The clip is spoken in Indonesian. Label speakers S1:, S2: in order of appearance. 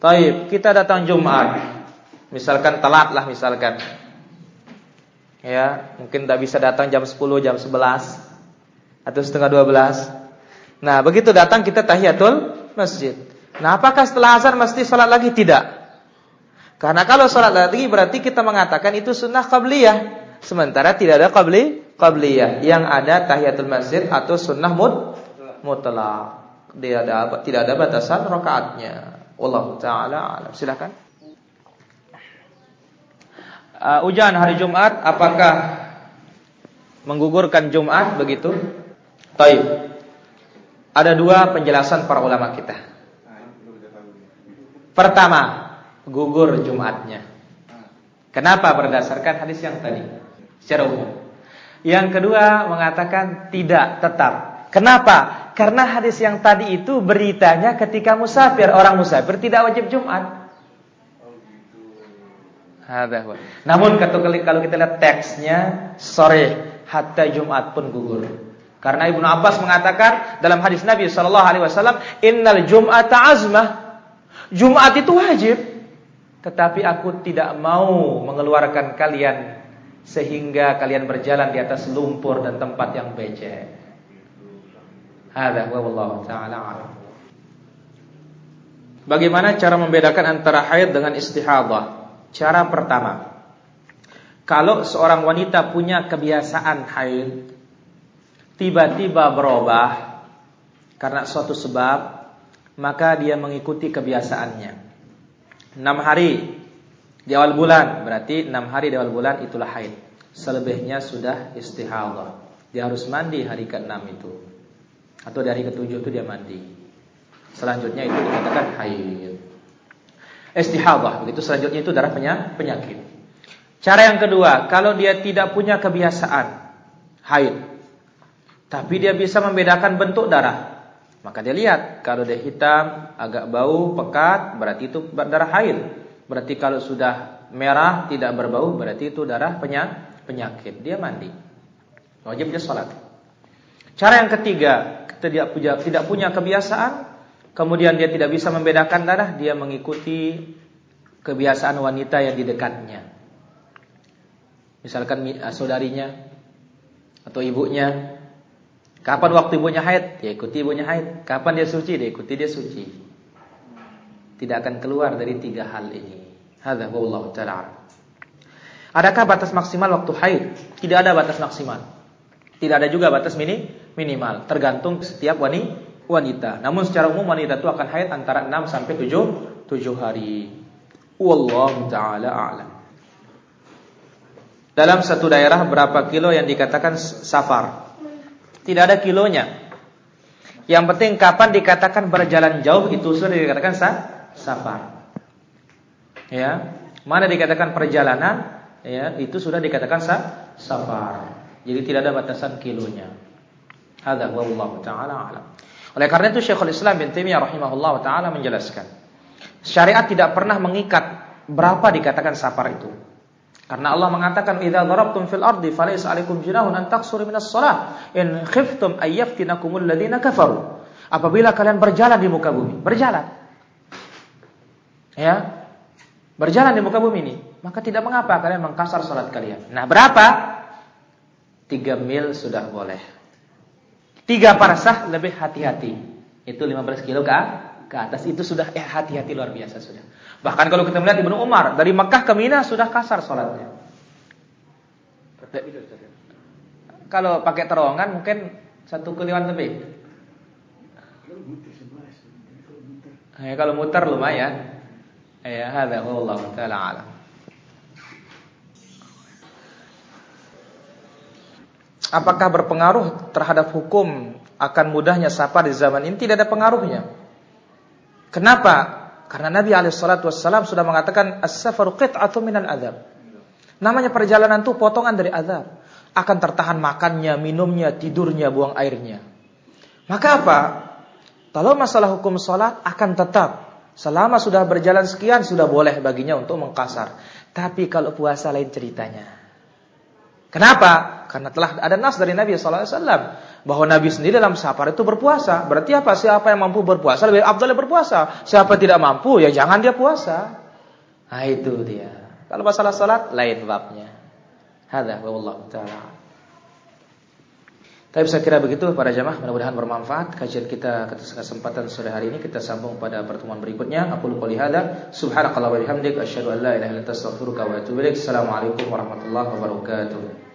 S1: Taib, kita datang Jumat. Misalkan telat lah misalkan. Ya, mungkin tidak bisa datang jam 10, jam 11 atau setengah 12. Nah, begitu datang kita tahiyatul masjid. Nah, apakah setelah azan mesti sholat lagi? Tidak. Karena kalau sholat lagi berarti kita mengatakan itu sunnah qabliyah. Sementara tidak ada qabli qabliyah. Yang ada tahiyatul masjid atau sunnah mut mutlak. Tidak ada tidak ada batasan rakaatnya. Allah taala alam. Silakan. Uh, ujian hari Jumat apakah menggugurkan Jumat begitu? Taib. Ada dua penjelasan para ulama kita. Pertama, gugur Jumatnya. Kenapa berdasarkan hadis yang tadi? Secara umum. Yang kedua mengatakan tidak tetap. Kenapa? Karena hadis yang tadi itu beritanya ketika musafir, orang musafir tidak wajib Jumat. Namun kalau kita lihat teksnya sore hatta Jumat pun gugur. Karena Ibnu Abbas mengatakan dalam hadis Nabi sallallahu alaihi wasallam, "Innal Jum'ata azmah." Jumat itu wajib. Tetapi aku tidak mau mengeluarkan kalian sehingga kalian berjalan di atas lumpur dan tempat yang becek. Hada wallahu taala alam. Bagaimana cara membedakan antara haid dengan istihadah? Cara pertama, kalau seorang wanita punya kebiasaan haid, tiba-tiba berubah karena suatu sebab, maka dia mengikuti kebiasaannya. Enam hari di awal bulan, berarti enam hari di awal bulan itulah haid. Selebihnya sudah istihadah. Dia harus mandi hari ke-6 itu atau dari ketujuh itu dia mandi. Selanjutnya itu dikatakan haid. Istihadah, begitu selanjutnya itu darah penyakit. Cara yang kedua, kalau dia tidak punya kebiasaan haid, tapi dia bisa membedakan bentuk darah, maka dia lihat kalau dia hitam, agak bau, pekat, berarti itu darah haid. Berarti kalau sudah merah, tidak berbau, berarti itu darah penyakit. Dia mandi. Wajib dia sholat. Cara yang ketiga, tidak punya tidak punya kebiasaan, kemudian dia tidak bisa membedakan darah, dia mengikuti kebiasaan wanita yang di dekatnya. Misalkan eh, saudarinya atau ibunya. Kapan waktu ibunya haid? Dia ikuti ibunya haid. Kapan dia suci? Dia ikuti dia suci. Tidak akan keluar dari tiga hal ini. Hadza wallahu taala. Adakah batas maksimal waktu haid? Tidak ada batas maksimal. Tidak ada juga batas mini minimal, tergantung setiap wanita. Namun secara umum wanita itu akan haid antara 6 sampai 7 7 hari. Wallahu taala a'lam. Dalam satu daerah berapa kilo yang dikatakan safar? Tidak ada kilonya. Yang penting kapan dikatakan berjalan jauh itu sudah dikatakan sa safar. Ya, mana dikatakan perjalanan, ya itu sudah dikatakan sa safar. Jadi tidak ada batasan kilonya. Hadza wallahu taala alam. Oleh karena itu Syekhul Islam bin Taimiyah rahimahullah taala menjelaskan, syariat tidak pernah mengikat berapa dikatakan safar itu. Karena Allah mengatakan idza darabtum fil ardi falaysa 'alaikum junahun an taqsuru minas shalah in khiftum ay yaftinakumul ladzina kafaru. Apabila kalian berjalan di muka bumi, berjalan. Ya. Berjalan di muka bumi ini, maka tidak mengapa kalian mengkasar salat kalian. Nah, berapa? 3 mil sudah boleh. 3 parsah lebih hati-hati. Itu 15 kilo ke, ke atas itu sudah eh hati-hati luar biasa sudah. Bahkan kalau kita melihat Ibnu Umar dari Mekah ke Mina sudah kasar sholatnya. Kalau pakai terowongan mungkin satu keliwan lebih. Ya, kalau muter lumayan. Ya, hadza wallahu taala alam. Apakah berpengaruh terhadap hukum akan mudahnya safar di zaman ini? Tidak ada pengaruhnya. Kenapa? Karena Nabi Alaihissalam sudah mengatakan as-safaru qit'atun minal adab. Namanya perjalanan itu potongan dari azab. Akan tertahan makannya, minumnya, tidurnya, buang airnya. Maka apa? Kalau masalah hukum sholat akan tetap. Selama sudah berjalan sekian sudah boleh baginya untuk mengkasar. Tapi kalau puasa lain ceritanya. Kenapa? Karena telah ada nas dari Nabi sallallahu alaihi wasallam, bahwa Nabi sendiri dalam safar itu berpuasa. Berarti apa? Siapa yang mampu berpuasa lebih abdul berpuasa. Siapa tidak mampu ya jangan dia puasa. Nah itu dia. Kalau masalah salat lain babnya. Hadza wallahu taala. Tapi saya kira begitu para jamaah mudah-mudahan bermanfaat kajian kita kesempatan sore hari ini kita sambung pada pertemuan berikutnya. Aku lupa lihada subhanakallah wa bihamdik asyhadu an la ilaha illa anta astaghfiruka wa atubu ilaik. Assalamualaikum warahmatullahi wabarakatuh.